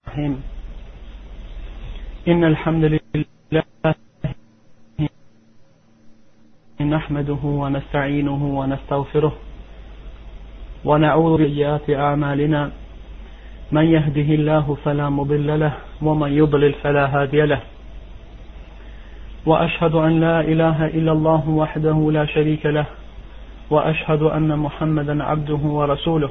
الرحيم إن الحمد لله نحمده ونستعينه ونستغفره ونعوذ بسيئات أعمالنا من يهده الله فلا مضل له ومن يضلل فلا هادي له وأشهد أن لا إله إلا الله وحده لا شريك له وأشهد أن محمدا عبده ورسوله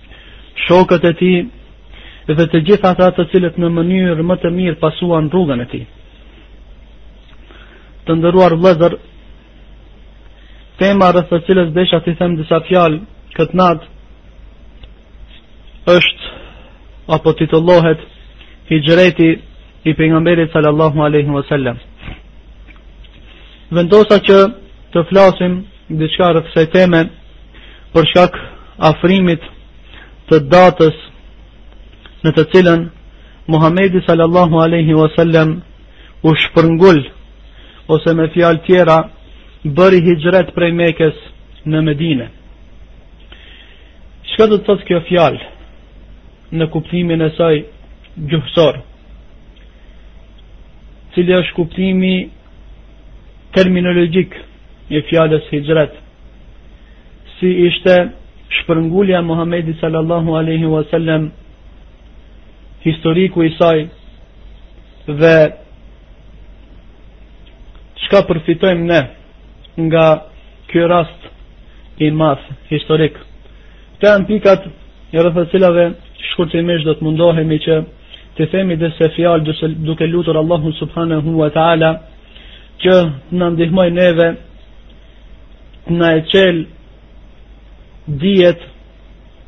shokët e tij dhe të gjithë ata të cilët në mënyrë më të mirë pasuan rrugën e tij. Të nderuar vëllezër, tema rreth të cilës desha t'i them disa fjalë këtë natë, është apo titullohet hixhreti i pejgamberit sallallahu alaihi wasallam. Vendosa që të flasim diçka rreth kësaj teme Për shkak afrimit të datës në të cilën Muhamedi sallallahu alaihi wasallam u shpërngul ose me fjalë tjera bëri hixhret prej Mekës në Medinë. Çka do të thotë kjo fjalë në kuptimin e saj gjuhësor? Cili është kuptimi terminologjik i fjalës hixhret? Si ishte shpërngulja e Muhammedit sallallahu aleyhi wa sallam historiku i saj dhe çka përfitojmë ne nga ky rast i madh historik. Këto janë pikat rreth të cilave shkurtimisht do të mundohemi që t'i themi disa fjalë duke lutur Allahun subhanahu wa ta'ala që të na ndihmojë neve na e çel dijet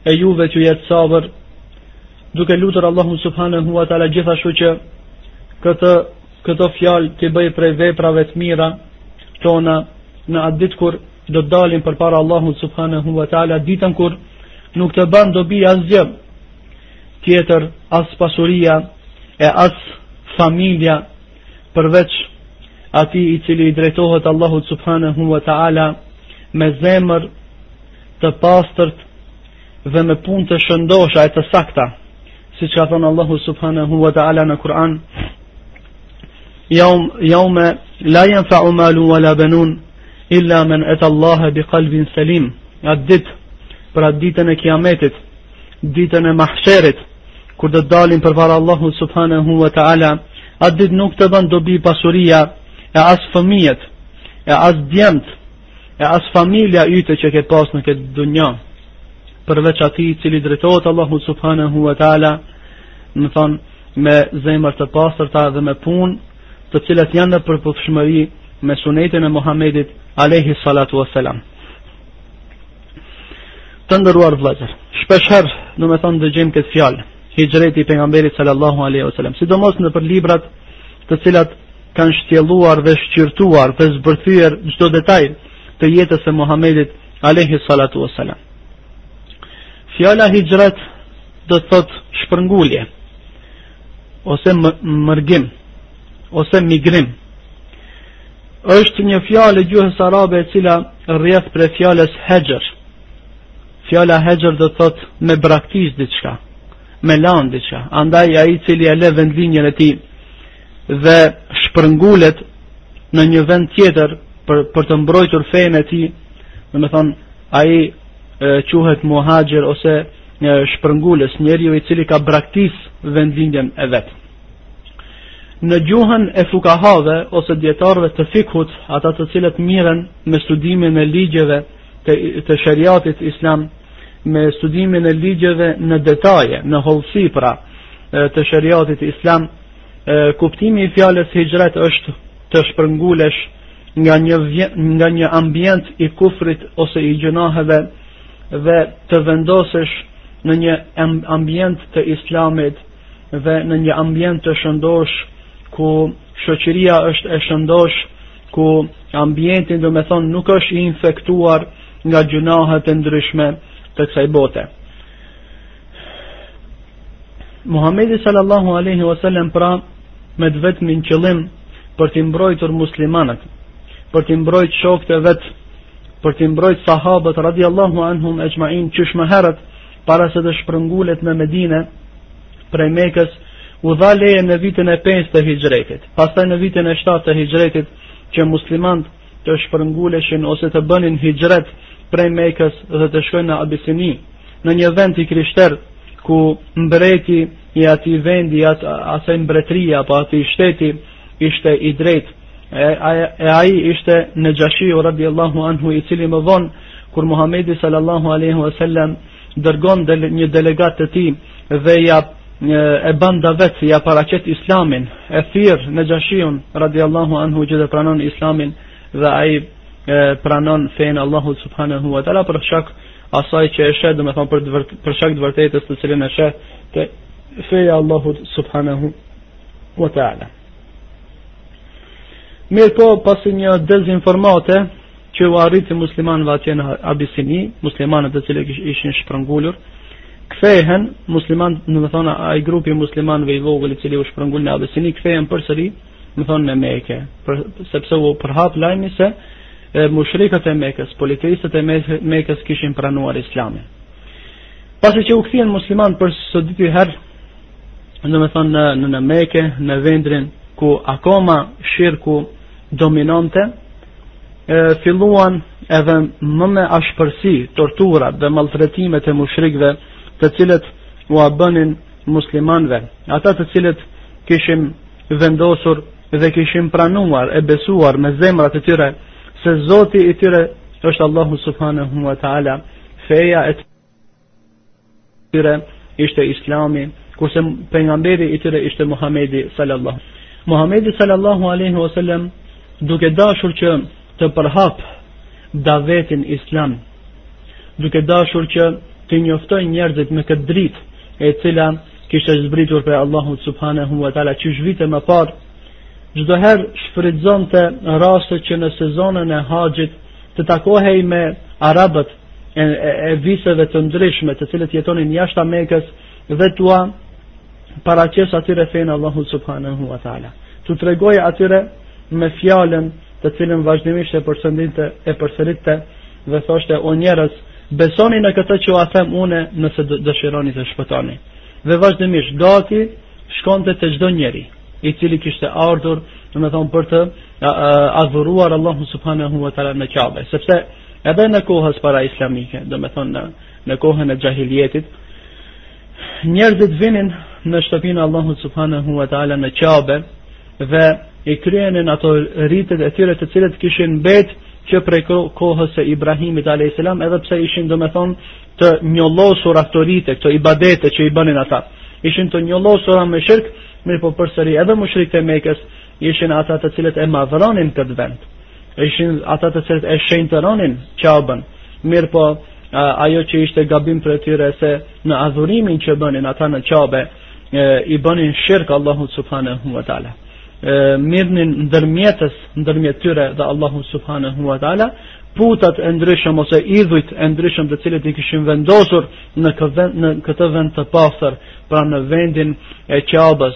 e juve t'ju jep sabër duke lutur Allahun subhanahu wa ta'ala gjithashtu që këtë këto fjalë t'i bëjë prej veprave të mira tona në atë ditë kur do të dalim përpara Allahut subhanahu wa taala ditën kur nuk të bën dobi asgjë tjetër as pasuria e as familja përveç atij i cili i drejtohet Allahut subhanahu wa ta'ala me zemër të pastërt dhe me punë të shëndosha e të sakta siç ka thonë Allahu subhanahu wa ta'ala në Kur'an jaum, jaume la jenfau malun wa la benun illa men eta Allahe bi kalbin selim atë ditë pra ditën e kiametit ditën e mahsherit, kur do të dalim përpara Allahut subhanahu wa taala, atë ditë nuk të bën dobi pasuria e as fëmijët, e as djemt, e as familja yte që ke pas në këtë dunja. Përveç atij i cili drejtohet Allahut subhanahu wa taala, domethënë me zemër të pastërt dhe me punë, të cilat janë në përputhshmëri me sunetin e Muhamedit alayhi salatu wassalam. Të nderuar vëllezër, shpeshherë domethënë dëgjojmë këtë fjalë, hixhreti i pejgamberit sallallahu aleyhi wa sallam, sidomos nëpër librat të cilat kanë shtjelluar dhe shqyrtuar dhe zbërthyer çdo detaj të jetës së Muhammedit aleyhi salatu wa sallam. Fjala hixhret do të thotë shpërngulje ose mërgim. ose migrim. Është një fjalë e gjuhës arabe e cila rrjedh prej fjalës hexhr. Fjala hexhr do thot me braktis diçka, me lan diçka. Andaj ai i cili e lë vendlindjen e tij dhe shpërngulet në një vend tjetër për, për të mbrojtur fenë e tij, domethënë ai quhet muhaxhir ose një shpërngulës, njeri i cili ka braktis vendlindjen e vet. Në gjuhën e fukahave ose dijetarëve të fikhut, ata të cilët miren me studimin e ligjeve të, të sheriatit islam, me studimin e ligjeve në detaje, në hollësi pra të sheriatit islam, kuptimi i fjalës hixhret është të shpërngulesh nga një, nga një ambient i kufrit ose i gjynaheve dhe të vendosesh në një ambient të islamit dhe në një ambient të shëndosh ku shoqëria është e shëndosh ku ambienti domethënë nuk është i infektuar nga gjynahet e ndryshme të kësaj bote. Muhammedi sallallahu aleyhi wa sallam pra me të vetmin qëllim për t'i mbrojtur muslimanët, për t'i mbrojt shokët e vet, për t'i mbrojt sahabët radiallahu anhum exhmain qysh më herët, Para se të shpërngulet në Medine, prej Mekës, u dha leje në vitin e 5 të Hixhretit. Pastaj në vitin e 7 të Hixhretit që muslimanët të shpërnguleshin ose të bënin Hixhret prej Mekës dhe të shkojnë në Abisini, në një vend i krishterë ku mbreti i atij vendi, asaj mbretërie apo atij shteti ishte i drejtë e ai ishte Nexhashiu radiallahu anhu i cili më vonë kur Muhamedi sallallahu alaihi wasallam dërgon del, një delegat të tij dhe ia ban davet ia paraqet islamin e thirr Nexhashiun radiallahu anhu që të pranon islamin dhe ai pranon fenë e Allahut subhanahu wa taala për shkak asaj që e sheh domethënë për për shkak të vërtetës të cilën e sheh te feja e Allahut subhanahu wa ta'ala. Mirëpo pas një dezinformate që u arriti muslimanëve atje në Abisini, muslimanët të cilët ishin shprëngulur, kthehen muslimanët, domethënë ai grupi i muslimanëve i vogël i cili u shprëngul në Abisini kthehen përsëri, domethënë në Mekë, për, sepse u përhap lajmi se e mushrikët e Mekës, politeistët e Mekës kishin pranuar Islamin. Pasi që u kthyen muslimanët për së dyti herë domethënë në, në, në meke, në vendin ku akoma shirku dominonte, e, filluan edhe më me ashpërsi torturat dhe maltretimet e mushrikëve të cilët ua bënin muslimanëve. Ata të cilët kishin vendosur dhe kishin pranuar e besuar me zemrat e tyre se zoti i tyre është Allahu subhanahu wa ta'ala feja e tyre ishte Islami, kurse pejgamberi i tyre ishte Muhamedi sallallahu. Muhamedi sallallahu alaihi wasallam duke dashur që të përhapë davetin islam, duke dashur që t'i njoftojë njerëzit me këtë dritë e cila kishte zbritur prej Allahu subhanahu wa taala që vite më parë çdo herë shfrytëzonte rastet që në sezonën e haxhit të takohej me arabët e, e, e viseve të ndryshme të cilët jetonin jashtë Mekës dhe t'ua paraqesë atyre fenë e Allahut subhanahu wa taala. T'u tregojë atyre me fjalën të cilën vazhdimisht e përsë e përsëritte dhe thoshte o njerëz besoni në këtë që ua them unë nëse dëshironi të shpëtoni. Dhe vazhdimisht gati shkonte te çdo njeri i cili kishte ardhur, domethënë për të adhuruar Allahun subhanahu wa taala në Qabe, sepse Edhe në kohën paraislamike, domethënë në, në kohën e xhahilijetit, njerëzit vinin në shtëpinë e Allahut subhanahu wa taala në Qabe dhe i kryenin ato ritet e tyre të cilat kishin mbet që prej kohës së Ibrahimit alayhis salam edhe pse ishin domethënë të njollosura këto rite këto ibadete që i bënin ata ishin të njollosura me shirk mirëpo përsëri edhe mushrikët e Mekës ishin ata të cilët e madhëronin këtë vend, ishin ata të cilët e shenjtëronin Qabën, mirëpo ajo që ishte gabim prej tyre se në adhurimin që bënin ata në Qabe, i bënin shirk Allahu subhanahu wa taala. Mirnin ndërmjetës ndërmjet tyre dhe Allahu subhanahu wa taala, putat e ndryshëm ose idhujt e ndryshëm të cilët i kishin vendosur në këtë vend, në këtë vend të pastër, pra në vendin e Qabës,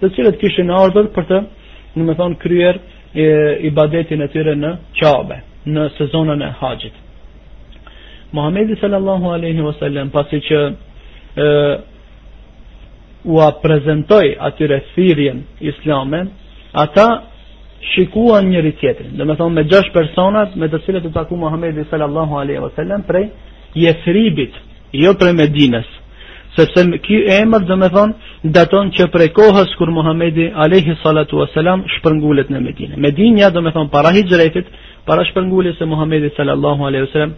të cilët kishin ardhur për të, domethënë, kryer e, ibadetin e tyre në qabe, në sezonën e haxhit. Muhammedi sallallahu aleyhi wasallam, pasi që e, ua prezantoi atyre thirrjen islame, ata shikuan njëri-tjetrin. Domethënë me gjashtë personat me të cilët u takua Muhamedi sallallahu alaihi wasallam prej Jethribit, Jo prej Medinës, sepse ky emër domethënë daton që prej kohës kur Muhamedi alayhi salatu wasalam shpërngulet në Medine. Medina domethënë para hixhretit, para shpërnguljes së Muhamedit sallallahu alaihi wasalam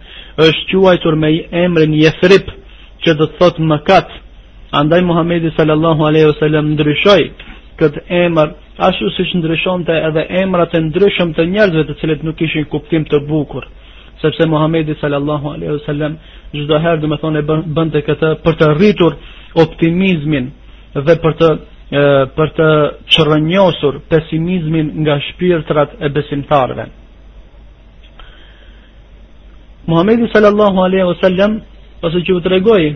është quajtur me emrin Jethrib, që do të thotë mëkat. Andaj Muhamedi sallallahu alaihi wasalam ndryshoi këtë emër ashtu siç ndryshonte edhe emrat e ndryshëm të njerëzve të cilët nuk kishin kuptim të bukur, sepse Muhamedi sallallahu alaihi wasallam Çdo herë domethënë e bënte këtë për të rritur optimizmin dhe për të e, për të çrrënjosur pesimizmin nga shpirtrat e besimtarëve. Muhamedi sallallahu alaihi wasallam pasi që u tregoi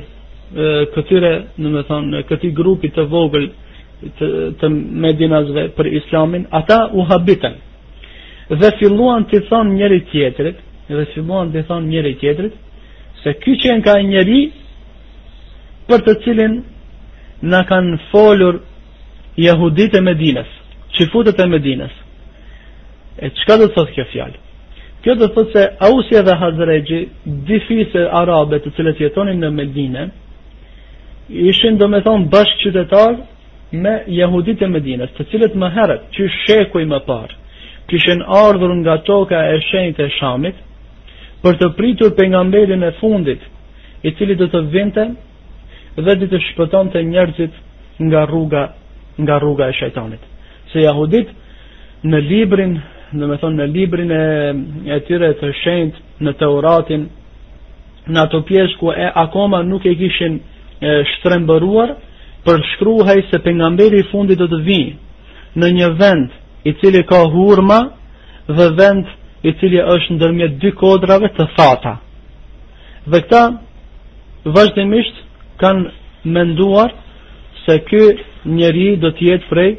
këtyre, domethënë, këtij grupi të vogël të, të medinasve për islamin, ata u habitën. Dhe filluan t'i thonë njëri-tjetrit, dhe filluan t'i thonë njëri-tjetrit, se ky qenka njeri, për të cilin na kanë folur jahuditë e Medinës, çifutët e Medinës. E çka do të thotë kjo fjalë? Kjo do të thotë se Ausi dhe Hazrexhi, dy fise arabe të cilët jetonin në Medine, ishin domethënë bashkëqytetarë me jahuditë e Medinës, të cilët më herët, që shekuj më parë, kishin ardhur nga toka e shenjtë e Shamit për të pritur pejgamberin e fundit, i cili do të vinte dhe do të shpëtonte njerëzit nga rruga nga rruga e shajtanit. Se jahuditë në librin, domethënë në librin e e tyre të shenjtë në Teurat në ato pjesë ku e akoma nuk e kishin e, shtrembëruar, përshkruhej se pejgamberi i fundit do të vijë në një vend i cili ka hurma dhe vend i cili është ndërmjet dy kodrave të thata. Dhe këta vazhdimisht kanë menduar se ky njeri do të jetë prej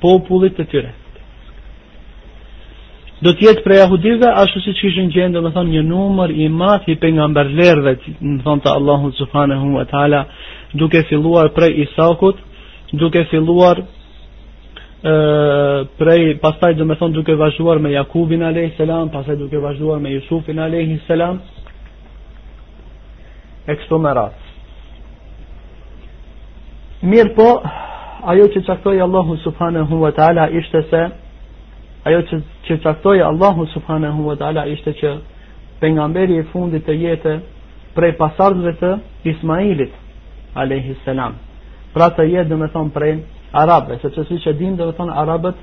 popullit të tyre. do të jetë prej jahudive ashtu siç kishin qenë domethënë një numër i madh i pejgamberlerëve domethënë të Allahut subhanahu wa taala duke filluar prej Isakut duke filluar ë prej pastaj domethënë duke vazhduar me Jakubin alayhis salam pastaj duke vazhduar me Jusufin alayhis salam e kështu me radhë mirëpo ajo që caktoi Allahu subhanahu wa ta'ala ishte se ajo që, që caktoi Allahu subhanahu wa ta'ala ishte që pejgamberi i fundit të jetë prej pasardhësve të Ismailit alejhi selam pra të jetë domethënë prej arabëve sepse siç e dimë domethënë arabët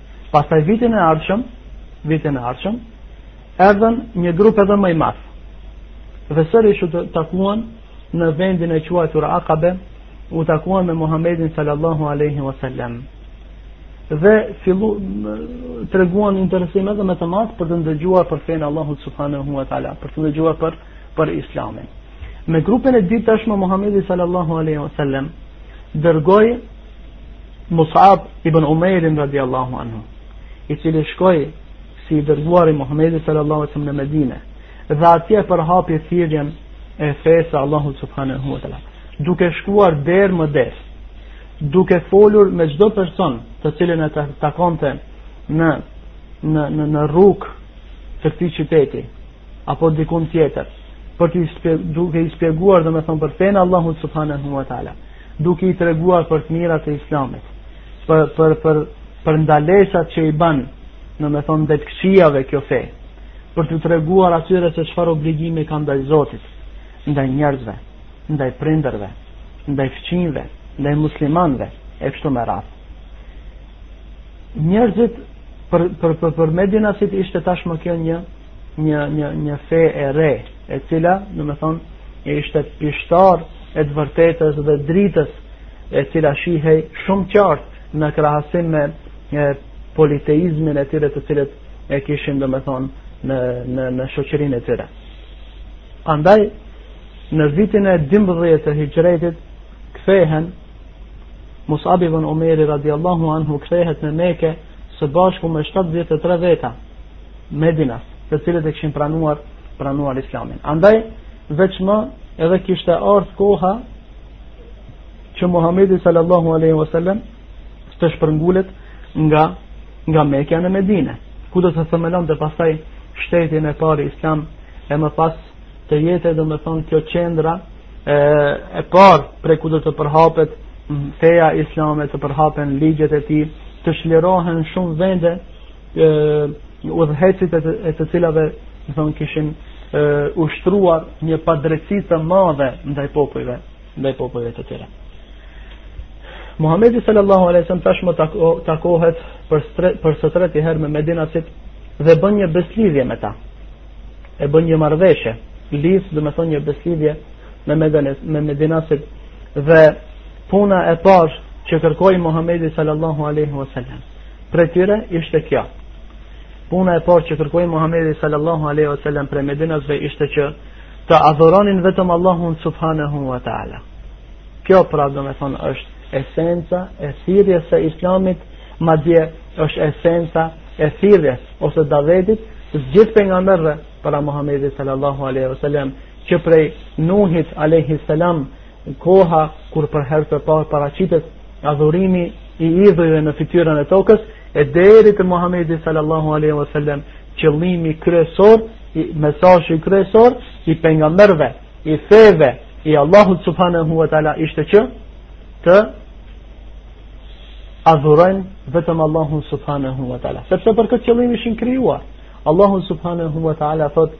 Pastaj vitin e ardhshëm, vitin e ardhshëm, erdhën një grup edhe më i madh. Dhe sërish u takuan në vendin e quajtur Akabe, u takuan me Muhammedin sallallahu alaihi wasallam. Dhe fillu treguan interesim edhe më të madh për të ndëgjuar për fenë e Allahut subhanahu wa taala, për të ndëgjuar për për Islamin. Me grupin e dytë tashmë Muhammedi sallallahu alaihi wasallam dërgoi Mus'ab ibn Umairin radiallahu anhu, i cili shkoi si i dërguar i Muhammedit sallallahu alaihi në Medine, dhe atje përhapi thirrjen e fesë së Allahut subhanahu wa ta'ala, duke shkuar derë më derë, duke folur me çdo person të cilin e takonte në në në, në rrugë të këtij qyteti, apo dikun tjetër për të shpjeg, duke i shpjeguar domethënë për fenë e Allahut subhanahu wa ta'ala duke i treguar për të mirat e islamit për, për, për, për ndalesat që i ban domethënë ndaj të këqijave kjo fe për t'u treguar atyre se çfarë obligime ka ndaj Zotit ndaj njerëzve ndaj prindërve ndaj fqinjve ndaj muslimanëve e kështu me radhë njerëzit për, për, për, për medinasit ishte tashmë kjo një një një një fe e re, e cila, domethënë, ishte pishtar e të vërtetës dhe dritës, e cila shihej shumë qartë në krahasim me e, politeizmin e tyre të cilët e kishin, domethënë, në në në shoqërinë e tyre. Andaj në vitin e 12 të Hixhretit kthehen Mus'ab ibn Umairi radiallahu anhu kthehet në Mekë së bashku me 73 veta Medinas, të cilët e kishin pranuar pranuar Islamin. Andaj veçmë edhe kishte ardh koha që Muhamedi sallallahu alaihi wasallam të shpërngulet nga nga Mekja në Medine, ku do të themelonte pastaj shtetin e parë islam e më pas të jetë domethënë kjo qendra e, e parë prej ku do të përhapet feja islame të përhapen ligjet e tij të çlirohen shumë vende udhëheqësit e të cilave domethënë kishin ushtruar një padrejtësi të madhe ndaj popujve, ndaj popujve të tyre. Muhamedi sallallahu alaihi wasallam tashmë takohet për stre, për së treti herë me Medinasit dhe bën një beslidhje me ta. E bën një marrëveshje, lidh, domethënë një beslidhje me Medinasit, me Medinasit dhe puna e parë që kërkoi Muhamedi sallallahu alaihi wasallam Prej tyre ishte kjo. Puna e parë që kërkoi Muhamedi sallallahu alaihi wasallam prej medinasve ishte që të adhuronin vetëm Allahun subhanahu wa taala. Kjo pra domethënë është esenca e thirrjes së Islamit, madje është esenca e thirrjes ose davetit të gjithë pejgamberëve para Muhamedit sallallahu alaihi wasallam që prej Nuhit alaihi salam Koha kur për herë të parë paraqitet adhurimi i idhujve në fytyrën e tokës e deri te Muhamedi sallallahu alaihi wasallam, qëllimi kryesor, mesazhi kryesor i pejgamberëve, i feve, i Allahut subhanahu wa taala ishte që të adhurojnë vetëm Allahun subhanahu wa taala. Sepse për këtë qëllim ishin krijuar. Allahu subhanahu wa taala thotë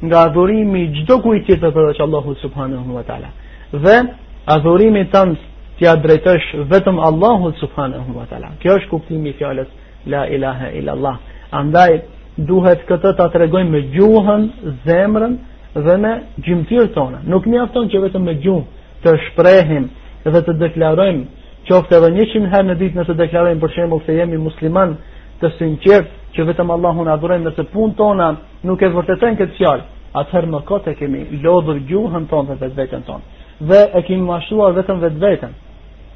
nga adhurimi i çdokujt tjetër përveç Allahut subhanahu wa taala. Dhe adhurimin tënd t'ia drejtosh vetëm Allahut subhanahu wa taala. Kjo është kuptimi i fjalës la ilaha illa Allah. Andaj duhet këtë ta tregojmë me gjuhën, zemrën dhe me gjymtyrët tona. Nuk mjafton që vetëm me gjuhë të shprehim dhe të deklarojmë qoftë edhe 100 herë në ditë nëse deklarojmë për shembull se jemi muslimanë të sinqertë që vetëm Allahun adhurojmë nëse punët tona nuk e vërtetojnë këtë fjalë, atëherë më kot e kemi lodhur gjuhën tonë dhe vetveten tonë. Dhe e kemi mashtruar vetëm vetveten.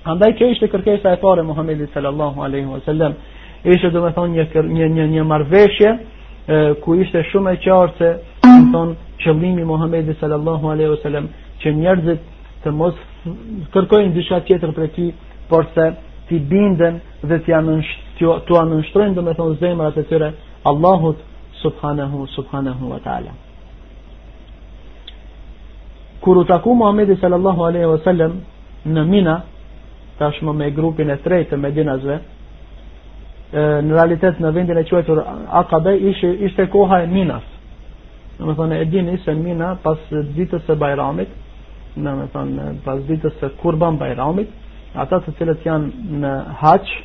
Andaj kjo ishte kërkesa e parë e Muhamedit sallallahu alaihi wasallam. Ishte domethënë një një një një marrëveshje ku ishte shumë e qartë se domethënë qëllimi i Muhamedit sallallahu alaihi wasallam që njerëzit të mos kërkojnë diçka tjetër prej tij, porse t'i binden dhe t'ia nën t'ia nënshtrojnë domethënë zemrat e tyre Allahut subhanahu subhanahu wa taala kur u taku Muhamedi sallallahu alaihi wasallam në Mina tashmë me grupin e tretë të Medinasve në realitet në vendin e quajtur Akabe ishte ishte koha e Minas domethënë e dini se Mina pas ditës së Bajramit domethënë pas ditës së Kurban Bajramit ata të cilët janë në haxh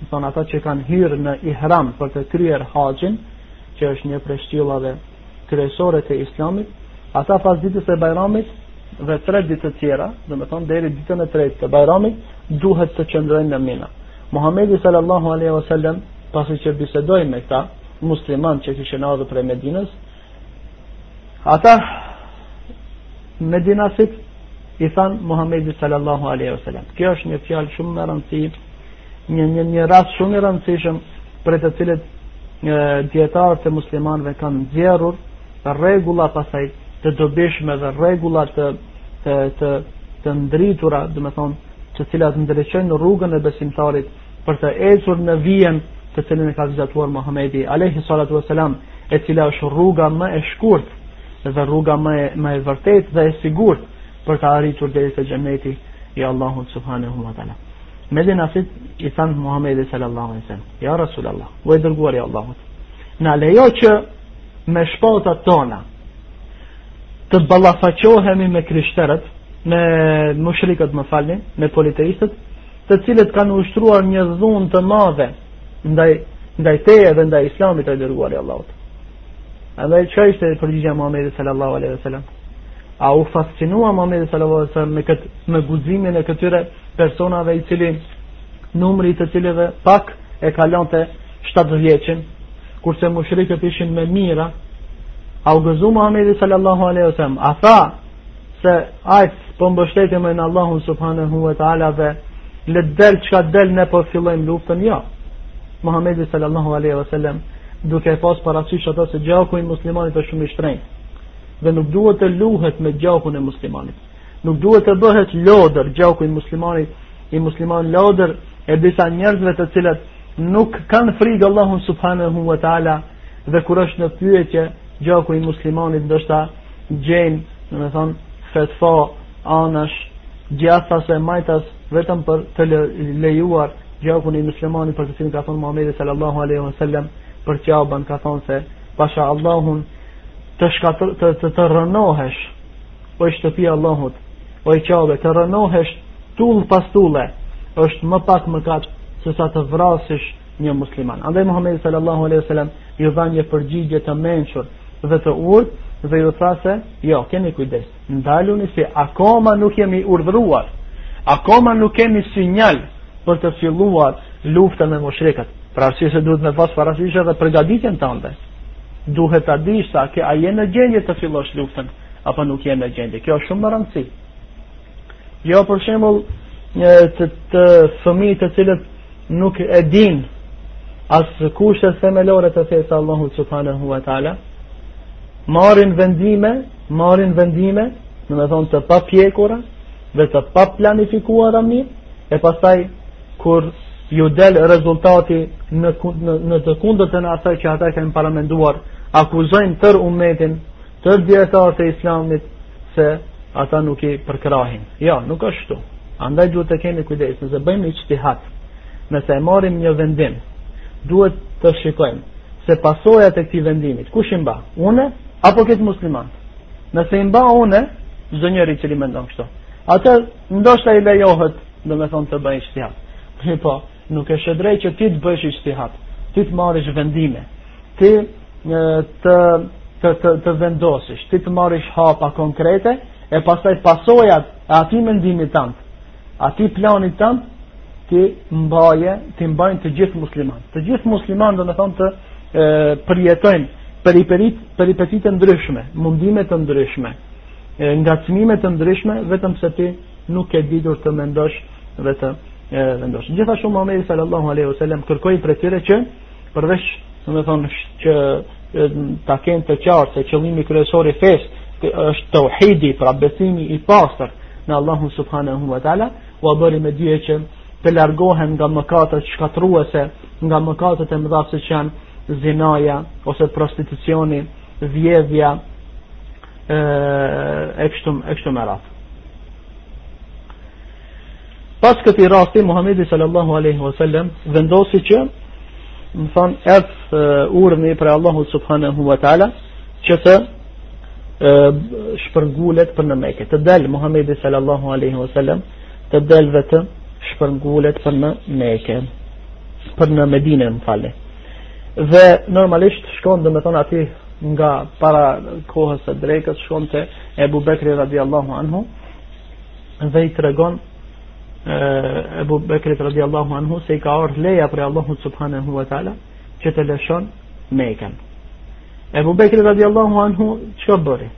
do thonë ata që kanë hyrë në ihram për të kryer haxhin, që është një prej shtyllave kryesore të Islamit, ata pas ditës e Bajramit dhe tre ditë të tjera, domethonë deri ditën e tretë të Bajramit, duhet të qëndrojnë në Mina. Muhamedi sallallahu alaihi wasallam pasi që bisedoi me këta musliman që kishin ardhur prej Medinës, Ata Medinasit i than Muhamedi sallallahu alaihi wasallam. Kjo është një fjalë shumë e rëndësishme, një një një rast shumë i rëndësishëm prej të cilit dijetarët e muslimanëve kanë nxjerrë rregulla pastaj të dobishme dhe rregulla të të të të ndritura, domethonë, të cilat ndriçojnë rrugën e besimtarit për të ecur në vijën të cilën e ka vizatuar Muhamedi alayhi salatu wasalam, e cila është rruga më e shkurt dhe rruga më e, më e vërtetë dhe e sigurt për të arritur deri te xheneti i Allahut subhanahu wa taala. Medinasit i than Muhammedi sallallahu alaihi wasallam, ja Rasulallah, o i dërguar i Allahut. Na lejo që me shpatat tona të ballafaqohemi me krishterët, me mushrikët më falni, me politeistët, të cilët kanë ushtruar një dhunë të madhe ndaj ndaj teje dhe ndaj islamit o i dërguar i Allahut. Andaj çka ishte përgjigja e Muhamedit sallallahu alaihi wasallam? A u fascinua Muhamedi sallallahu alaihi wasallam me këtë me guximin e këtyre personave i cili numri i të cilëve pak e kalonte 70-shin, kurse mushrikët ishin me mijëra. A u gëzu Muhamedi sallallahu alaihi wasallam? A tha se hajt po mbështetemi në Allahun subhanahu wa ta'ala dhe le del çka del ne po fillojmë luftën jo Muhammedi sallallahu aleyhi wa sallam duke pas parasysh ato se gjaku i muslimanit është shumë i shtrenjtë dhe nuk duhet të luhet me gjakun e muslimanit nuk duhet të bëhet lodër gjaku i muslimanit i musliman lodër e disa njerëzve të cilët nuk kanë frikë Allahun subhanahu wa ta'ala dhe kur është në pyetje gjaku i muslimanit ndoshta Gjejnë, domethonë, fetfa, anash, djathas e majtas, vetëm për të lejuar gjakun e muslimanit për të cilin ka thonë Muhammedi sallallahu aleyhi wa sallam, për Qaben ka thonë se, pasha Allahun, të, shkatër, të, të, të rrënohesh, oj shtëpi e Allahut, oj Qabe, të rrënohesh tullë pas tulle, është më pak mëkat, se sa të vrasish, një musliman. Andaj Muhamedi sallallahu alaihi wasallam ju dha një përgjigje të mençur dhe të urtë dhe ju tha se jo, keni kujdes. Ndaluni se akoma nuk jemi urdhëruar. Akoma nuk kemi sinjal për të filluar luftën me mushrikët. Për arsye se duhet me pas parasysh edhe përgatitjen tënde. Duhet ta dish sa ke a je në gjendje të fillosh luftën apo nuk je në gjendje. Kjo është shumë e rëndësishme. Jo për shembull një të, të fëmijë të cilët nuk e din as kushtet themelore të fesë të Allahut subhanahu wa taala marrin vendime, marrin vendime, domethënë të papjekura dhe të paplanifikuara mirë, e pastaj kur u del rezultati në, në, në të kundërtën e asaj që ata kanë paramenduar, akuzojnë tërë umetin Tërë dijetarët e islamit se ata nuk i përkrahin. Jo, nuk është kështu. Andaj duhet të kemi kujdes, nëse bëjmë ixhtihad, nëse e marrim një vendim, duhet të shikojmë se pasojat e këtij vendimit, kush i mba, une, apo krejt muslimanët. Nëse i mba une, çdo njeri që mendon kështu. Atëherë ndoshta i lejohet, domethënë të bëjë ixhtihad. Mirëpo nuk është e drejtë që ti të bësh ixhtihad, ti të marrësh vendime, ti ti të të të, të vendosësh, ti të marrësh hapa konkrete e pastaj pasojat e atij mendimit tënd, atij planit tënd t'i mbajë, t'i mbajnë të gjithë muslimanët. Të gjithë muslimanët domethënë të e, përjetojnë periperit, peripecitë e ndryshme, mundime të ndryshme, e, ngacmime të ndryshme, vetëm se ti nuk ke ditur të mendosh dhe të e, vendosësh. Gjithashtu Muhamedi sallallahu alaihi wasallam kërkoi prej tyre që Përveç, domethënë që ta kenë të qartë se qëllimi kryesor i fesë është tauhidi, pra besimi i pastër në Allahun subhanahu wa taala, ua bëri me dije që të largohen nga mëkatet shkatërruese, nga mëkatet e mëdha siç janë zinaja ose prostitucioni, vjedhja e kështu e kështu me radhë. Pas këtij rasti Muhamedi sallallahu alaihi wasallam vendosi që domethënë erdh urdhri prej Allahut subhanahu wa taala që të shpërngulet për në Mekë. Të dalë Muhamedi sallallahu alaihi wasallam të dalë dhe të shpërngulet për në Mekë. Për në Medinë, më falni. Dhe normalisht shkon domethënë aty diku para kohës së drekës shkon te Ebu Bekri radiallahu anhu dhe i tregon Ebu Bekrit radiallahu anhu se i ka ardhë leja prej Allahut subhanahu wa ta'ala që ta lëshon Mekën. Ebu Bekri radiallahu anhu çka bëri?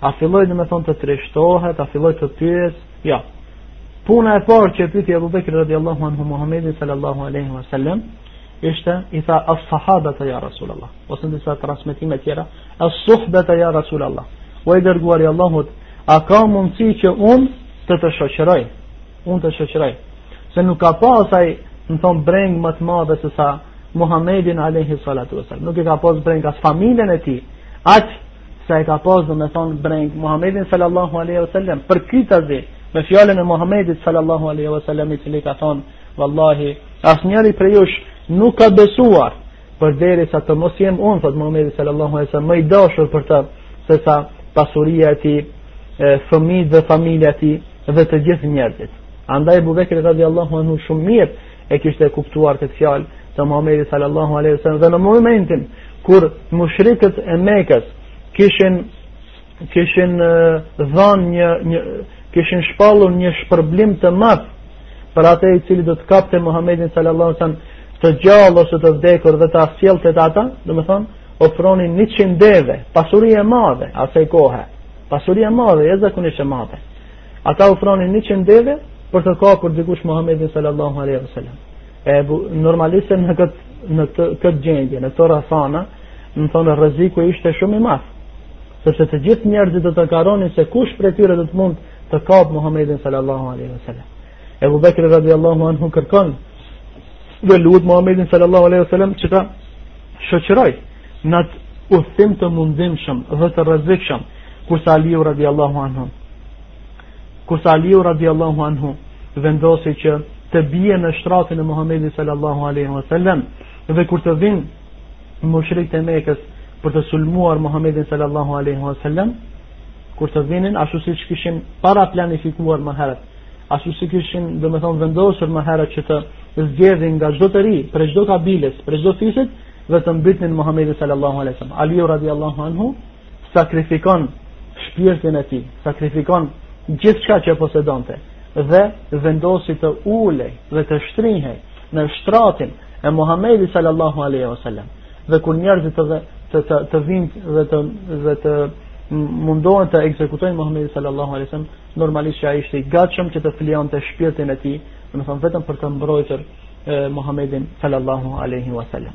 A filloi domethënë të trishtohet, a filloi të pyes, jo. Puna e parë që e pyti Ebu Bekri radiallahu anhu Muhammedin sallallahu aleyhi wa sallam ishte i tha as sahabata ja Rasulallah ose në disa transmitime tjera As-suhbata ya Rasul Allah. O i dërguari i Allahut, a ka mundësi që unë të të shoqëroj? Unë të shoqëroj. Se nuk ka pas ai, domethënë brengë më të madhe se sa Muhammedin alayhi salatu wasallam. Nuk e ka pas brengë as familjen e tij. Aq sa e ka pas domethënë brengë Muhammedin sallallahu alaihi wasallam përkitazi me fjalën e Muhammedit sallallahu alaihi wasallam i cili ka thon vallahi asnjëri prej jush nuk ka besuar Përderisa të mos jem unë, thotë Muhammedi sallallahu alaihi wasallam, më i dashur për të, se sa pasuria e tij, fëmijët dhe familja e tij, dhe të gjithë njerëzit. Andaj Abu Bekri radiallahu anhu shumë mirë e kishte kuptuar këtë fjalë të Muhammedit sallallahu alaihi wasallam dhe në momentin kur mushrikët e Mekës kishin kishin dhënë një një kishin shpallur një shpërblim të madh për atë i cili do të kapte Muhamedin sallallahu alaihi wasallam të gjallë ose të vdekur dhe ta sjellte, ata domethënë, ofronin 100 deve, pasuri e madhe asaj kohe. Pasuri e madhe, jashtëzakonisht e madhe. Ata ofronin 100 deve për të kapur dikush Muhamedin sallallahu alaihi wasallam. E bu, normalisht në këtë në të, këtë gjendje, në këto rrethana, domethënë rreziku ishte shumë i madh. Sepse të gjithë njerëzit do të garonin se kush prej tyre do të mund të kapë Muhammedin sallallahu alaihi wasallam. Ebu Bekri radiallahu anhu kërkon dhe lut Muhammedin sallallahu alaihi wasallam që ta shoqërojë në atë udhëtim të mundimshëm dhe të rrezikshëm kurse Aliu radiallahu anhu Kurse Aliu radiallahu anhu vendosi që të bie në shtratin e Muhammedit sallallahu alaihi wasallam dhe kur të vinë mushrikët e Mekës për të sulmuar Muhammedin sallallahu alaihi wasallam kur të vinin ashtu siç kishin paraplanifikuar më herët ashtu siç kishin domethënë vendosur më herët që të zgjedhin nga çdo të ri prej çdo kabiles prej çdo fisit dhe të mbytnin Muhammedin sallallahu alaihi wasallam Aliu radiallahu anhu sakrifikon shpirtin e tij, sakrifikon gjithçka që posedonte dhe vendosi të ulej dhe të shtrihej në shtratin e Muhamedit sallallahu alaihi wasallam. Dhe kur njerëzit të dhe, të të, të vinë dhe të dhe të mundohen të ekzekutojnë Muhamedit sallallahu alaihi wasallam, normalisht që ai ishte i gatshëm që të flijonte shpirtin e tij, domethënë vetëm për ta mbrojtur Muhamedin sallallahu alaihi wasallam.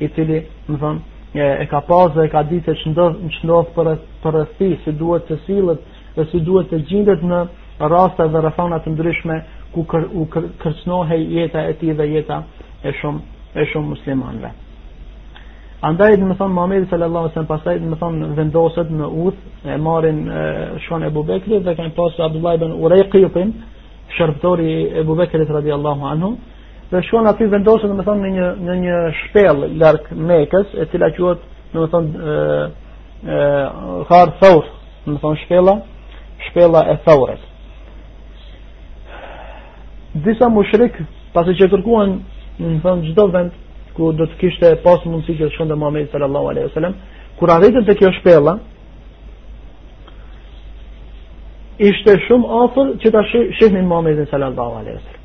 i cili, domethënë, e, e ka pasë dhe e ka ditë se ç'ndodh për, përreth tij, si duhet të sillet dhe si duhet të gjindet në raste dhe rrethana të ndryshme ku kër, u kër, kërcënohej jeta e tij dhe jeta e shumë, e shumë muslimanëve. Andaj domethënë Muhammedi sallallahu sallam pastaj domethënë vendoset në udhë e marrin shkon Ebu Bekri dhe kanë pasë Abdullah ibn Urejkitin shërbëtori i Ebu Bekrit radiallahu anhu Dhe shkon aty vendoset domethënë në një në një shpellë larg Mekës, e cila quhet domethënë ë ë Ghar Thawr, domethënë shpella, shpella e Thawrit. Disa mushrik pasi që kërkuan domethënë çdo vend ku do të kishte pas mundësi që të shkonte Muhamedi sallallahu alaihi wasallam, kur arritën te kjo shpella, ishte shumë afër që ta shihnin Muhamedit sallallahu alaihi wasallam.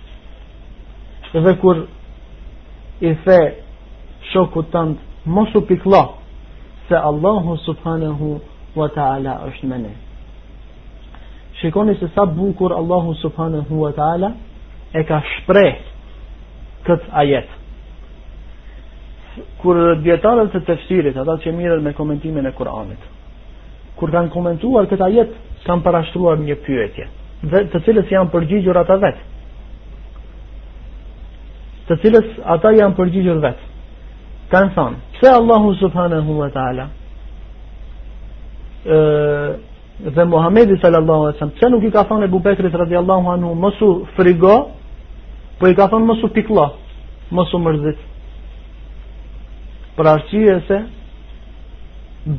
Dhe kur i the shokut tënd mos u pikllo se Allahu subhanahu wa taala është me ne. Shikoni se sa bukur Allahu subhanahu wa taala e ka shpreh këtë ajet. Kur dijetarët e tefsirit, ata që mirën me komentimin e Kur'anit, Kur kanë komentuar këtë ajet, kanë parashtruar një pyetje, dhe të cilës i janë përgjigjur ata vetë. Të cilës ata i janë përgjigjur vetë. Kanë thënë, pse Allahu subhanahu wa taala dhe Muhamedi sallallahu alaihi wasallam, pse nuk i ka thënë Ebu Bekrit radhiyallahu anhu mos u frigo, po i ka thënë mos u pikllo, mos u mërzit. Për arsye se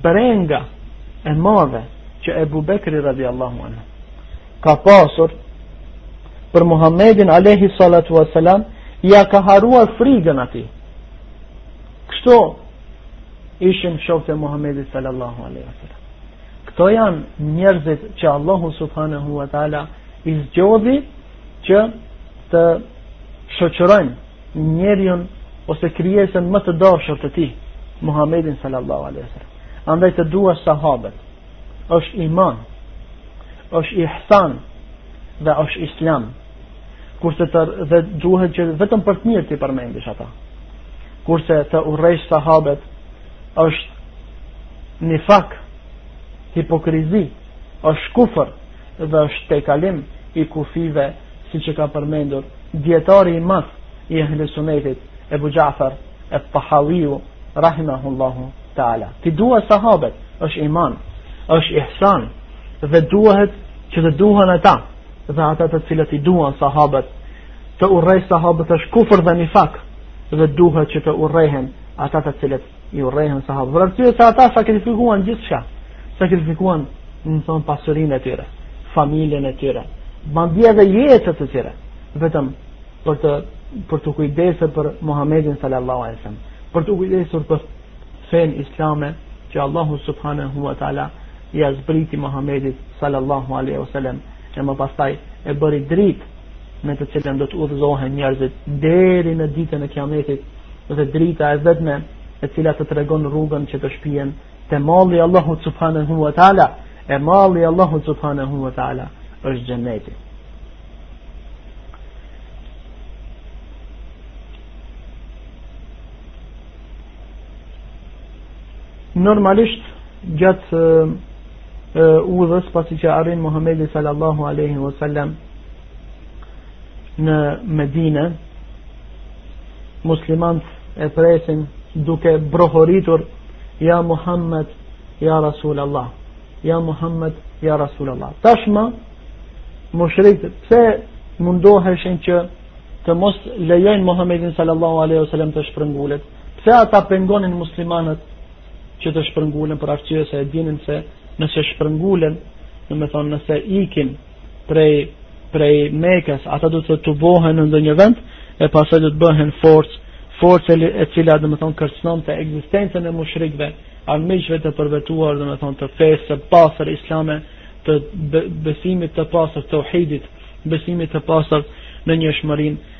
brenga e madhe që Ebu Bekri radiallahu anhu ka pasur për Muhammedin Alehi Salatu Veselam ia ka harruar frigën atij kështu ishin shokët e Muhammedit Sallallahu Alehi Veselam këto janë njerëzit që Allahu Subhanahu Wa Ta'ala i zgjodhi që të shoqërojnë njeriun ose krijesën më të dashur të tij, Muhammedin sallallahu alaihi wasallam. Andaj t'i duash sahabët. Është iman, është ihsan dhe është islam. Kurse të dhe duhet që vetëm për të mirë t'i përmendish ata. Kurse të urrejsh sahabët është nifak hipokrizi është kufër dhe është tejkalim i kufijve siç e ka përmendur dijetari i madh i ehli sunetit Ebu Ja'far et-Tahawiu rahimahullahu taala. T'i duash sahabet, është iman, është ihsan dhe duhet që të duhen ata dhe ata të cilët i duan sahabet. Të urresh sahabet është kufër dhe nifak dhe duhet që të urrehen ata të cilët i urrejnë sahabët. Për arsye se ata sakrifikuan gjithçka. Sakrifikuan, domethënë, pasurinë e tyre, familjen e tyre, madje edhe jetën e tyre, vetëm për të për t'u kujdesur për Muhamedin sallallahu alaihi wasallam, për t'u kujdesur për fenë islame që Allahu subhanahu wa taala ia zbriti Muhamedit sallallahu alaihi wasallam, e më pastaj e bëri dritë me të cilën do të udhëzohen njerëzit deri në ditën e kiametit dhe drita e vetme e cila të tregon rrugën që të shpijen te malli i Allahut subhanahu wa taala e malli i Allahut subhanahu wa taala është xheneti normalisht gjatë udhës pasi që arrin Muhamedi sallallahu alaihi wasallam në Medine muslimant e presin duke brohoritur ja Muhammed ja Rasul Allah ja Muhammed ja Rasul Allah tashma mushrikët pse mundoheshin që të mos lejojnë Muhammedin sallallahu alaihi wasallam të shpërngulet pse ata pengonin muslimanët që të shpërngulen për arsye se e dinin se nëse shpërngulen domethonë nëse ikin prej prej Mekës, ata do të tubohen në ndonjë vend e pastaj do të bëhen forcë, forcë e cila domethonë kërcënonte ekzistencën e mushrikëve, armiqve të përbetuar, domethonë të fesë së pastër islame, të besimit të pastër tauhidit, besimit të pastër në njëshmërinë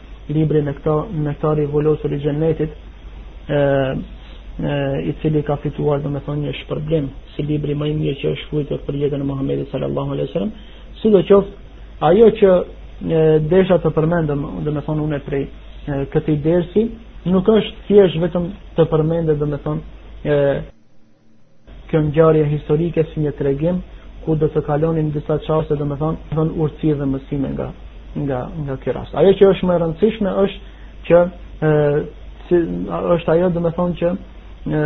libri Nektari i vulosur i xhenetit e, e, i cili ka fituar domethonë një shpërblim si libri më i mirë që është shkrujtur për jetën e Muhammedit sallallahu alaihi sallam sidoqoftë ajo që e, desha të përmend domethonë une prej e, këtij dersi nuk është thjesht vetëm të përmendet domethonë e, Kjo ngjarje historike si një tregim ku do të kalonim disa çaste, domethënë, thon urtësi dhe mësime nga nga nga kjo rast. Ajo që është më e rëndësishme është që ë si, është ajo domethënë që e,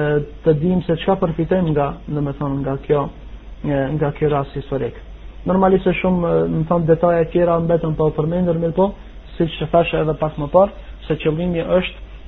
të dimë se çka përfitojmë nga domethënë nga kjo e, nga kjo rast historik. Normalisht shumë, domethënë detaje të tjera mbetën pa u përmendur, mirëpo, siç thashë edhe pak më parë, se qëllimi është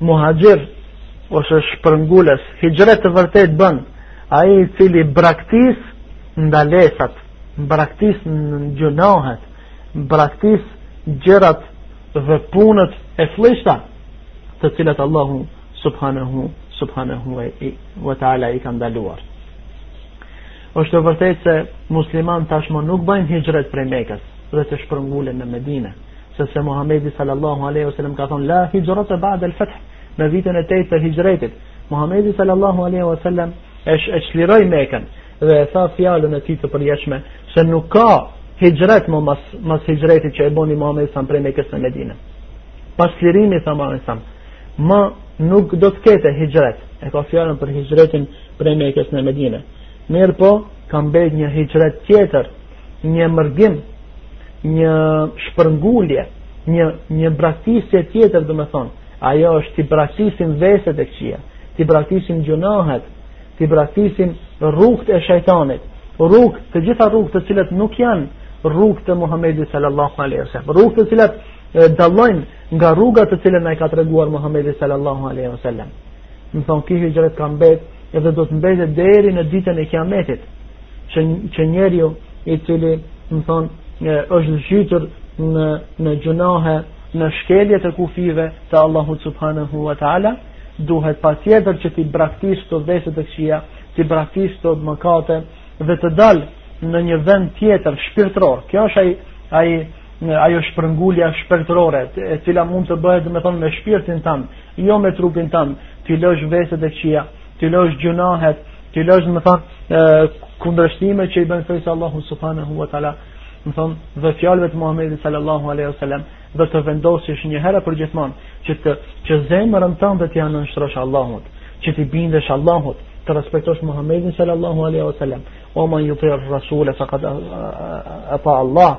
Muhaxhir ose shpërngulës, hixhret të vërtetë bën ai i cili braktis ndalesat, braktis gjynahet, braktis gjërat dhe punët e flliqta të cilat Allahu subhanahu subhanahu wa taala i ka ndaluar. Është e vërtetë se muslimant tashmë nuk bëjnë hixhret prej Mekës dhe të shpërngulen në Medinë. sepse Muhamedi sallallahu alaihi wasallam ka thonë la hijrata ba'da al-fath në vitin e 8 të hixhretit Muhamedi sallallahu alaihi wasallam e çliroi Mekën dhe e tha fjalën e tij të përjetshme se nuk ka hixhret më mas mas hixhretit që e boni Muhamedi sa prej Mekës në Medinë pas çlirimit tha Muhamedi sa më nuk do të ketë hixhret e ka fjalën për hixhretin prej Mekës në Medinë mirëpo ka mbet një hixhret tjetër një mërgim, një shpërngulje, një, një braktisje tjetër domethënë, ajo është t'i braktisim veset e këqija, t'i braktisim gjunahet, t'i braktisim rrugët e shejtanit, rrugët, të gjitha rrugët të cilat nuk janë rrugë të Muhammedit sallallahu alaihi wasallam, rrugët të cilat dallojnë nga rruga të cilën na i ka treguar Muhammedi sallallahu alaihi wasallam. Domethënë, ky hixhret ka mbet, edhe do të mbetet deri në ditën e kiametit, që, që njeriu i cili, domethënë, është zhytur në, në gjunahe, në shkelje të kufijve të Allahu subhanahu wa ta'ala, duhet patjetër që t'i braktisë ato vese të këqija, t'i braktisë ato mëkate, dhe të dalë në një vend tjetër shpirtëror. Kjo është ai ai në ajo shpërngulja shpirtërore e cila mund të bëhet domethënë me shpirtin tënd, jo me trupin tënd, t'i lësh veset e këqija, t'i lësh gjunahet, t'i lësh domethënë kundërshtimet që i bën fesë së Allahut subhanahu wa taala, domethënë dhe fjalëve të Muhamedit sallallahu alaihi wasallam dhe të vendosish një herë për gjithmonë që, që zemrën tënde t'ia nënshtrosh Allahut, që t'i bindesh Allahut, të respektosh Muhamedin sallallahu alaihi wasallam, wa man yutir rasul faqad ata Allah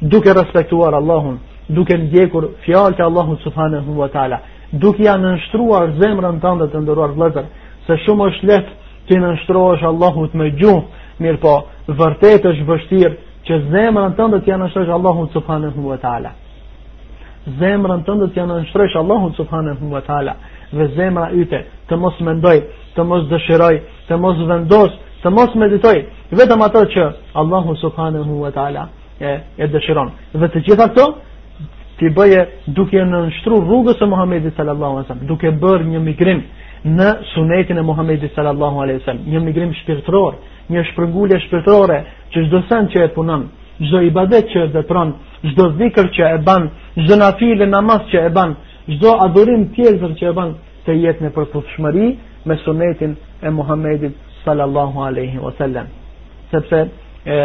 duke respektuar Allahun, duke ndjekur fjalët e Allahut subhanahu wa taala, duke ia nënshtruar zemrën tënde të nderuar vëllezër, se shumë është lehtë t'i nënshtrohesh Allahut me gjuhë, mirëpo, vërtet është vështirë që zemrën tënde t'ia nënshtrosh Allahut subhanahu wa taala. Zemrën tënde t'ia nënshtrosh Allahut subhanahu wa taala dhe zemra jote të mos mendojë, të mos dëshirojë, të mos vendosë, të mos meditojë vetëm ato që Allahu subhanahu wa taala e, e dëshiron. Dhe të gjitha këto, t'i bëjë duke iu nënshtru rrugës së Muhammedit sallallahu alaihi wasallam, duke bërë një migrim në sunetin e Muhammedit sallallahu alaihi wasallam, një migrim shpirtëror, një shpërngulje shpirtërore që çdo send që e punon, çdo ibadet që e vepron, çdo zikër që e bën, çdo nafile namaz që e bën, çdo adhurim tjetër që e bën, të jetë në përputhshmëri me sunetin e Muhammedit sallallahu alaihi wasallam. sepse e,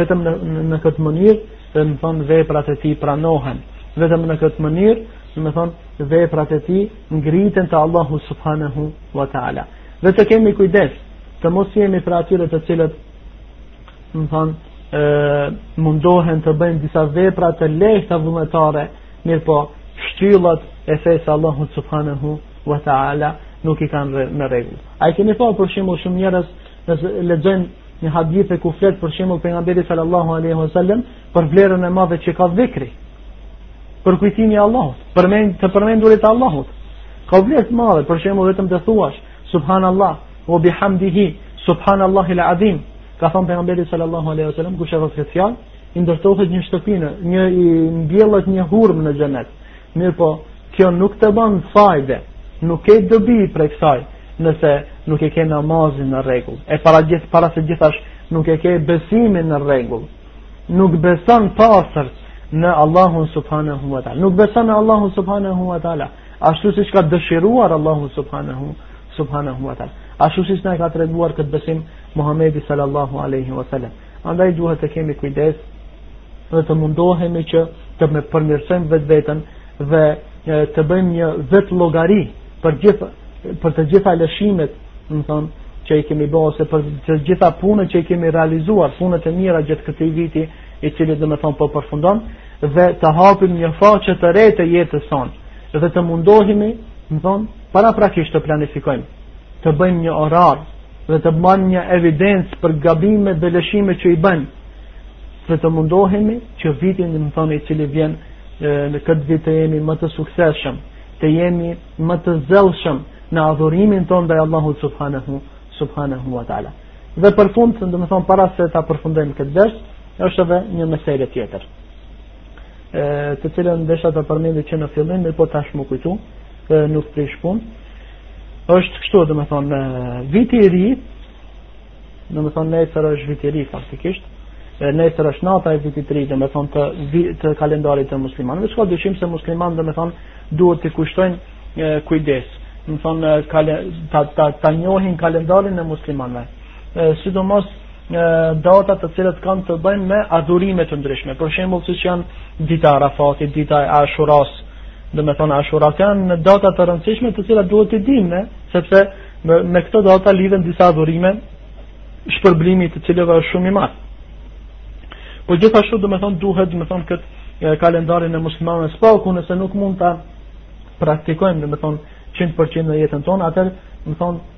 vetëm në, në, në këtë mënyrë domethënë veprat e tij pranohen vetëm në këtë mënyrë domethënë veprat e tij ngriten te Allahu subhanahu wa ta'ala dhe të kemi kujdes të mos jemi prej atyre të cilët domethënë mundohen të bëjnë disa vepra të lehta vullnetare mirëpo shtyllat e fesë së Allahut subhanahu wa ta'ala nuk i kanë në rregull. A i keni pa për shembull shumë njerëz Nëse lexojmë një hadith e ku flet për shembull pejgamberi sallallahu alaihi wasallam për vlerën e madhe që ka dhikri përkujtimi i Allahut, për mend të përmendurit e Allahut. Ka vlerë të madhe, për shembull vetëm të thuash subhanallahu wa bihamdihi subhanallahi alazim. Ka thënë pejgamberi sallallahu alaihi wasallam kush e thotë këtë fjalë, i ndërtohet një shtëpi në një i mbjellet një hurmë në xhenet. Mirëpo, kjo nuk të ban fajde, nuk ke dobi prej kësaj, nëse nuk e ke namazin në rregull, e para, gjith, para se gjithash nuk e ke besimin në rregull, nuk beson pastër në Allahun subhanahu wa ta'ala, nuk beson në Allahun subhanahu wa ta'ala, ashtu siç ka dëshiruar Allahu subhanahu, subhanahu wa ta'ala, ashtu siç e ka treguar këtë besim Muhammedi sallallahu aleyhi wa sallam. Andaj duhet të kemi kujdes dhe të mundohemi që të me përmirësojmë vetveten dhe të bëjmë një vetëllogari për, gjithë, për të gjitha lëshimet domethënë, që i kemi bërë ose për të gjitha punët që i kemi realizuar punët e mira gjatë këtij viti i cili domethënë po përfundon dhe të hapim një faqe të re të jetës sonë dhe të mundohemi domethënë paraprakisht të planifikojmë të bëjmë një orar dhe të bajmë një evidencë për gabime dhe lëshime që i bëjmë, dhe të mundohemi që vitin domethënë i cili vjen në këtë vit të jemi më të suksesshëm, të jemi më të zellshëm në adhurimin tonë ndaj Allahut subhanahu, subhanahu wa ta'ala. Dhe për fund, domethënë para se ta përfundojmë këtë ders, është edhe një mesele tjetër, të cilën desha ta përmend që në fillim, dhe po tash m'u kujtu, Dhe nuk prish punë. Është kështu, domethënë, viti i ri, domethënë, nesër është viti i ri, faktikisht, dhe nesër është nata e vitit të ri, domethënë, të, të kalendarit të muslimanëve. Dhe s'ka dyshim se muslimanët, domethënë, duhet t'i kushtojnë kujdes, domethënë, kale, ta, ta, ta njohin kalendarin e muslimanëve. Sidomos, data të cilat kanë të bëjnë me adhurime të ndryshme. Për shembull, siç janë dita e Arafatit, dita e Ashuras, Domethënë ashura janë data të rëndësishme të cilat duhet t'i dimë ne, sepse me, me këto data lidhen disa adhurime shpërblimi i të cilave është shumë i madh. Po gjithashtu domethënë duhet domethënë këtë kalendarin e muslimanëve së paku nëse nuk mund ta praktikojmë domethënë 100% në jetën tonë, atëherë domethënë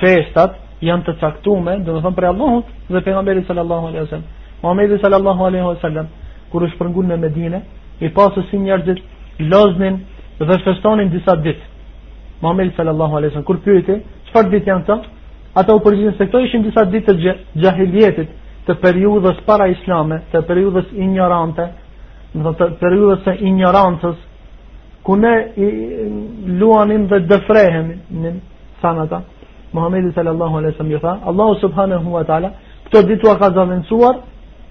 festat janë të caktume, domethënë prej Allahut dhe pejgamberit sallallahu alaihi wasallam. Muhamedi sallallahu alaihi wasallam kur u shpërngul në Medinë, i pa se si njerëzit loznin dhe festonin disa ditë. Muhamedi sallallahu alaihi wasallam kur pyeti, çfarë ditë janë këto? Ata u përgjigjen se këto ishin disa ditë të xhahilietit, të periudhës paraislame, të periudhës injorante, në të periudhës së injorancës, ku ne i luanim dhe dëfreheshim, Thanë ata, Muhammedi sallallahu alaihi wasallam ju tha, Allahu subhanahu wa taala këto ditë ua ka zëvendësuar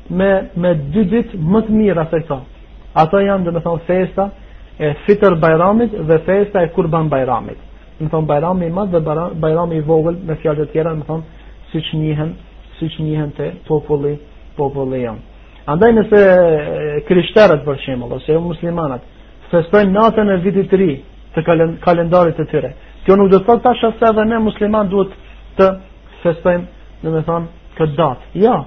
me me dy ditë më të mira se këto. Ato janë domethënë festa e Fitr Bajramit dhe festa e Kurban Bajramit. Domethënë Bajrami i madh dhe Bajrami i vogël me fjalë të tjera, domethënë siç njihen, siç njihen te populli, populli jonë. Andaj nëse krishterët për shembull ose jo muslimanët Festojnë natën e vitit të ri të kalendarit të tyre. Kjo nuk do të thotë tash se edhe ne musliman duhet të festojmë, domethënë, këtë datë. Ja, jo,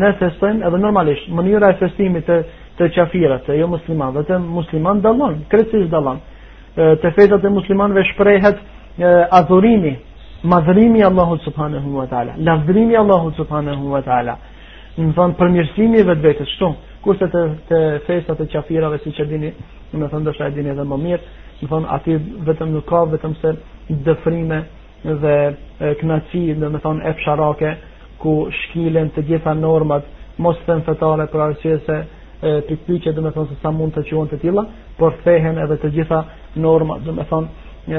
ne festojmë edhe normalisht, mënyra e festimit te, te qafirat, te jomuslimanët, dhe te muslimanët dallon, krejtësisht dallon. Te festat e muslimanëve shprehet e, adhurimi, madhërimi i Allahut subhanahu wa ta'ala, lavdërimi i Allahut subhanahu wa ta'ala, domethënë përmirësimi i vetvetes, ashtu, Kurse te, te festat e qafirave, siç e dini, domethënë ndoshta e dini edhe më mirë, domethënë aty vetëm nuk ka, vetëm se dëfrime dhe kënaqësi, domethënë epsharake, ku shkelen të gjitha normat, mos të them fetare për arsye se pikëpyetje, domethënë se sa mund të quhen të tila, por thyhen edhe të gjitha normat, domethënë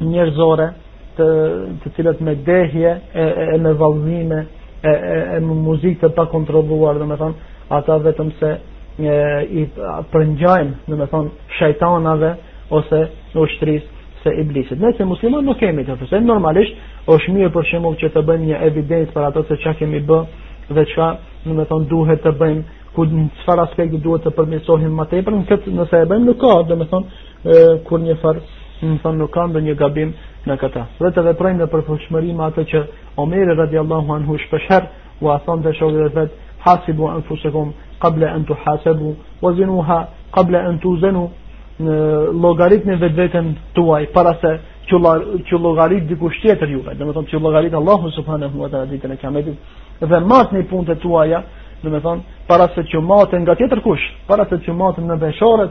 njerëzore të të cilat me dehje e, e, e me vallëzime e, e, e me muzikë të pakontrolluar, domethënë, ata vetëm se e, i përngjajnë, domethënë, shejtanave ose ushtrisë së iblisit. Ne si musliman nuk kemi të festojmë, normalisht është mirë për shembull që të bëjmë një evidencë për ato se çka kemi bë dhe çka, domethënë, duhet të bëjmë, ku në çfarë aspekti duhet të përmirësohemi më tepër, në këtë nëse e bëjmë nuk ka, domethënë, kurrnjëfarë domethënë nuk ka ndonjë gabim në këta. Dhe të veprojmë në përputhshmëri me atë që Omeri radiallahu anhu shpeshherë, ua thoshte shokëve të vet, hasibu enfusekum, kable en tuhasebu, ue zinuha, kable en tuzenu, llogariteni vetveten tuaj, para se t'ju llogarit dikush tjetër juve, domethënë t'ju llogarit Allahu subhanahu wa ta'la ditën e kijametit, dhe matni punët e tuaja, domethënë, para se t'ju maten nga tjetërkush, para se t'ju maten në peshoret,